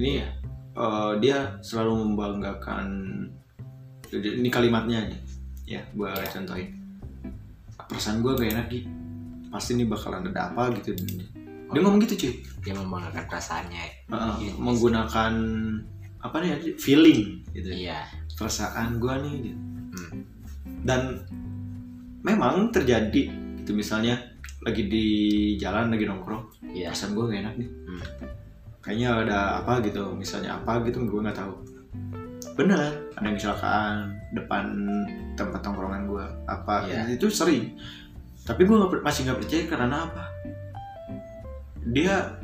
ini eh, dia selalu membanggakan ini kalimatnya nih ya gue Iya. contohin. Perasaan gue gak enak Di pasti nih bakalan ada apa gitu. Dia ngomong gitu cuy. Dia membanggakan perasaannya. Heeh, Iya. menggunakan apa nih feeling gitu. Iya. Perasaan gue nih gitu. Hmm. dan memang terjadi gitu. Misalnya lagi di jalan lagi nongkrong iya. perasaan gue gak enak nih. Hmm. Kayaknya ada apa gitu misalnya apa gitu gue nggak tahu. Bener ada yang kecelakaan depan tempat tongkrongan gue apa Iya. itu sering. Tapi gue masih nggak percaya karena apa? Dia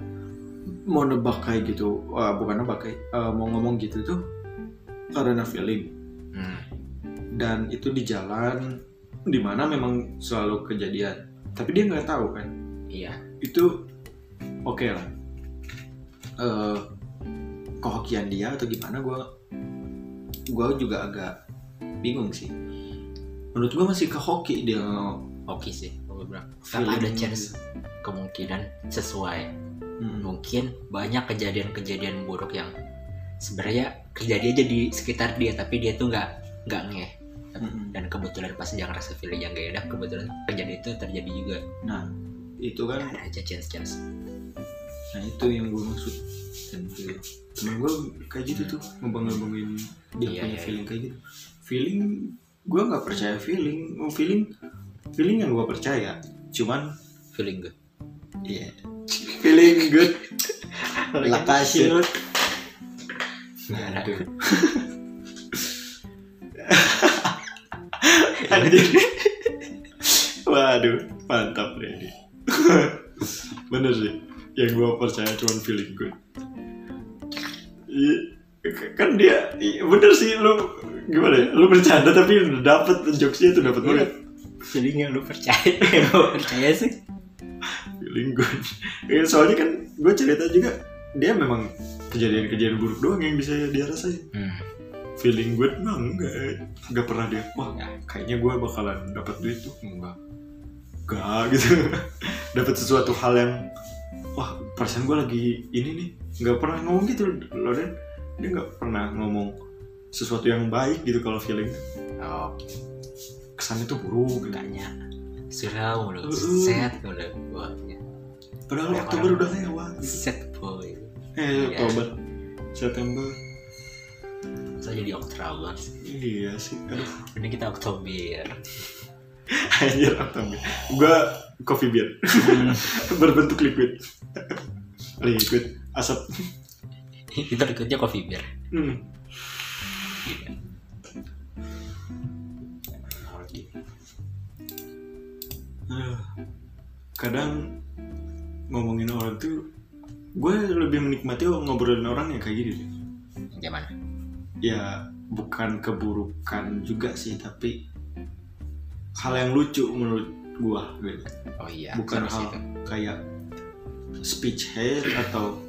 mau nebak kayak gitu Wah, bukan nebak kayak eh, mau ngomong gitu tuh karena feeling. Hmm. dan itu di jalan di mana memang selalu kejadian. Tapi dia nggak tahu kan? Iya. Itu oke lah eh kehokian dia atau gimana gue gue juga agak bingung sih. Menurut gue masih ke hoki dia. Oke sih kan ada chance kemungkinan sesuai. Hmm. mungkin banyak kejadian-kejadian buruk yang sebenarnya kejadian aja di sekitar dia tapi dia tuh nggak nggak ngeh Mm-mm. dan kebetulan pas dia ngerasa feeling yang gak enak kebetulan kejadian itu terjadi juga. Nah itu kan ada aja chance chance nah itu yang gue maksud dan itu temen gue kayak gitu tuh ngebang-ngebangin dia Iya, punya iya, feeling kayak gitu feeling gue nggak percaya feeling oh, feeling feeling yang gue percaya cuman feeling good Iya. Feeling good. Lepasin. Nah, Aduh. Anjir. Waduh, mantap ini. Bener sih. Yang gue percaya cuma feeling good. Iya, kan dia iya, bener sih lu gimana ya lu bercanda tapi udah dapet jokesnya tuh dapet banget. Feeling yang lu percaya lu percaya sih. Feeling good. Ya, soalnya kan gue cerita juga dia memang kejadian-kejadian buruk doang yang bisa dia rasain. Hmm. feeling good mah enggak enggak pernah dia wah kayaknya gue bakalan dapat duit tuh. Enggak. Enggak gitu. Dapat sesuatu hal yang wah perasaan gue lagi ini nih nggak pernah ngomong gitu loh dan dia nggak pernah ngomong sesuatu yang baik gitu kalau feeling oke kesannya tuh buruk gitu. enggaknya surau Uh-uh. set Wah, ya. padahal Orang-orang- Oktober udah lewat gitu. set boy eh Iya. Oktober September masa jadi Oktober iya sih aduh ini kita Oktober Anjir Oktober Gua coffee beer Berbentuk liquid. Liquid Asap. Itu ikutnya coffee beer hmm. Kadang Ngomongin orang tuh Gue lebih menikmati ngobrolin orang yang kayak gini deh. gimana? Ya bukan keburukan juga sih Tapi Hal yang lucu menurut gua gitu. oh iya Bukan hal itu. kayak speech hate atau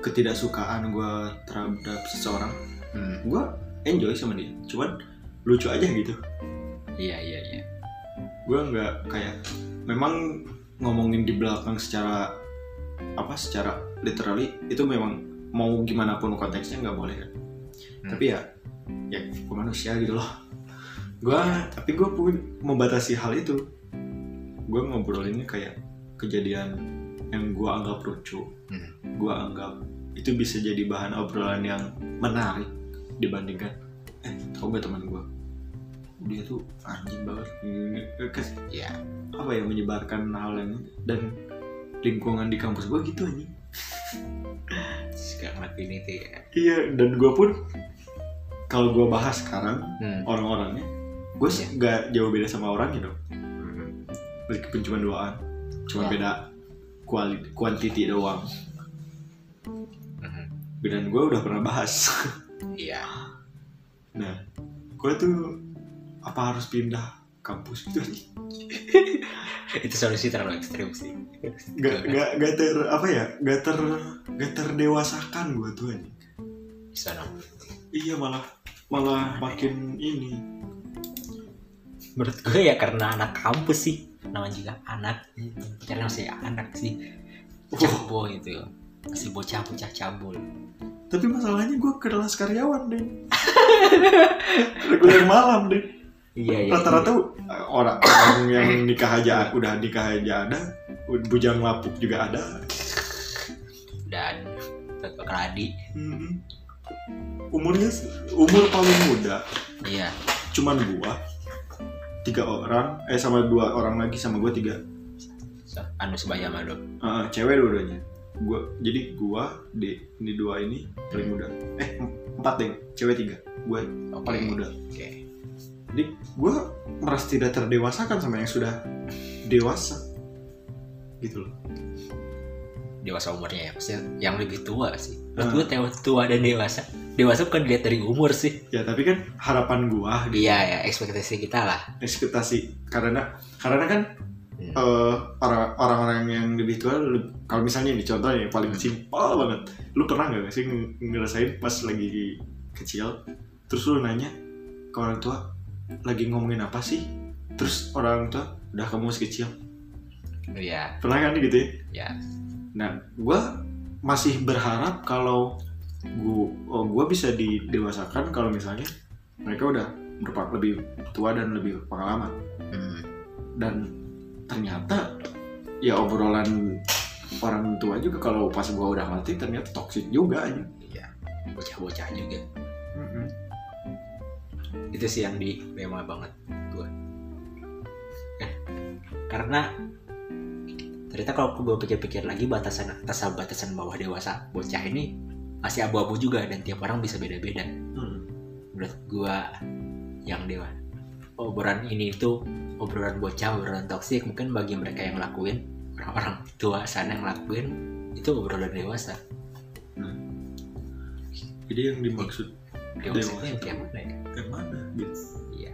ketidaksukaan gue terhadap seseorang hmm. gue enjoy sama dia cuman lucu aja gitu iya iya iya gue nggak kayak memang ngomongin di belakang secara apa secara literally itu memang mau gimana pun konteksnya nggak boleh kan Hmm. tapi ya ya manusia gitu loh gue tapi gue pun membatasi hal itu. Gue ngobrolinnya kayak kejadian yang gue anggap lucu. Hmm. gue anggap itu bisa jadi bahan obrolan yang menarik dibandingkan eh tau gak teman gue dia tuh anjing banget. Kes- iya. apa ya menyebarkan hal yang dan lingkungan di kampus gue gitu anjing. Sekarang ini ya. Iya dan gue pun kalau gue bahas sekarang hmm. orang-orangnya gue sih nggak jauh beda sama orangnya dong. Hmm. meskipun cuma doaan cuma Ya. beda kuali kuantiti doang. Hmm. dan gue udah pernah bahas. Iya. Nah gue tuh apa harus pindah kampus gitu nih? Itu solusi terlalu ekstrim sih. Gak gak gak ter apa ya gak ter gak terdewasakan gue tuh bisa dong. Iya malah malah makin ini menurut gue ya karena anak kampus sih. Namanya juga anak. Karena masih anak sih. Oh. cabo gitu masih bocah bocah cabul tapi masalahnya gue kelas karyawan deh reguler malam deh iya iya rata-rata uh, orang orang yang nikah aja udah nikah aja ada. Bujang lapuk juga ada. Dan Kradi Hmm. umurnya umur paling muda. Iya. Cuman gua tiga orang eh sama dua orang lagi sama gua tiga. Anu sebaya dong Uh, cewek dua-duanya. Gua jadi gua di ini dua ini paling muda. Eh em- empat deh cewek tiga. Gua Oke. paling muda. oke. Jadi gua merasa tidak terdewasakan sama yang sudah dewasa. Gitu loh dewasa umurnya ya. Maksudnya yang lebih tua sih. Ah. menurut gue tua tua dan dewasa dewasa bukan dilihat dari umur sih. Ya tapi kan harapan gua di iya ya ekspektasi kita lah. Ekspektasi karena karena kan Hmm. eh, orang orang-orang yang lebih tua kalau misalnya ini contohnya yang paling simpel banget. Lu pernah nggak sih ng- ngerasain pas lagi kecil terus lu nanya ke orang tua lagi ngomongin apa sih? Terus orang tua udah kamu masih kecil. Iya. Pernah kan gitu ya? Ya nah gua masih berharap kalau gua oh, gua bisa didewasakan kalau misalnya mereka udah berpak lebih tua dan lebih pengalaman hmm. dan ternyata ya obrolan orang tua juga kalau pas gua udah mati ternyata toksik juga aja iya bocah-bocah juga. Itu sih yang di mema banget gue eh, karena ternyata kalau gue pikir-pikir lagi batasan atas batasan bawah dewasa bocah ini masih abu-abu juga dan tiap orang bisa beda-beda. Hmm. menurut gue yang dewa. Obrolan ini itu obrolan bocah obrolan toksik mungkin bagi mereka yang lakuin orang-orang tua sana yang lakuin itu obrolan dewasa. Jadi yang dimaksud dewasa Dewasa. itu yang kayak mana ya? Yang mana? Gitu iya.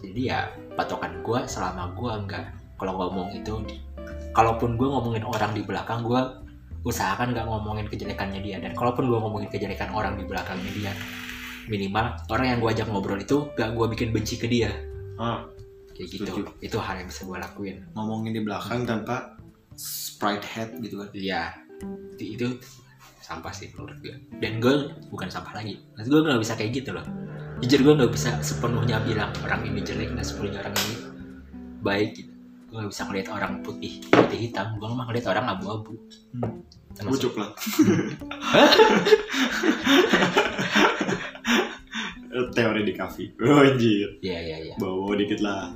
Jadi ya patokan gue selama gue nggak kalau ngomong itu kalaupun gue ngomongin orang di belakang gue usahakan nggak ngomongin kejelekannya dia. Dan kalaupun gue ngomongin kejelekan orang di belakangnya dia minimal orang yang gue ajak ngobrol itu gak gue bikin benci ke dia. Ah, kayak gitu. Setuju. itu hal yang bisa gue lakuin. Ngomongin di belakang tanpa sprite head gitu kan? Iya. Itu, itu sampah sih menurut gue dan gue bukan sampah lagi. Maksud gue nggak bisa kayak gitu loh. Jujur gue nggak bisa sepenuhnya bilang orang ini jelek nggak sepenuhnya orang ini baik gitu gue nggak bisa ngeliat orang putih putih hitam. Gue mah ngeliat orang abu-abu. Hmm. Termasuk- coklat teori di kafe. Oh, anjir. Iya iya iya. Bawa dikit lah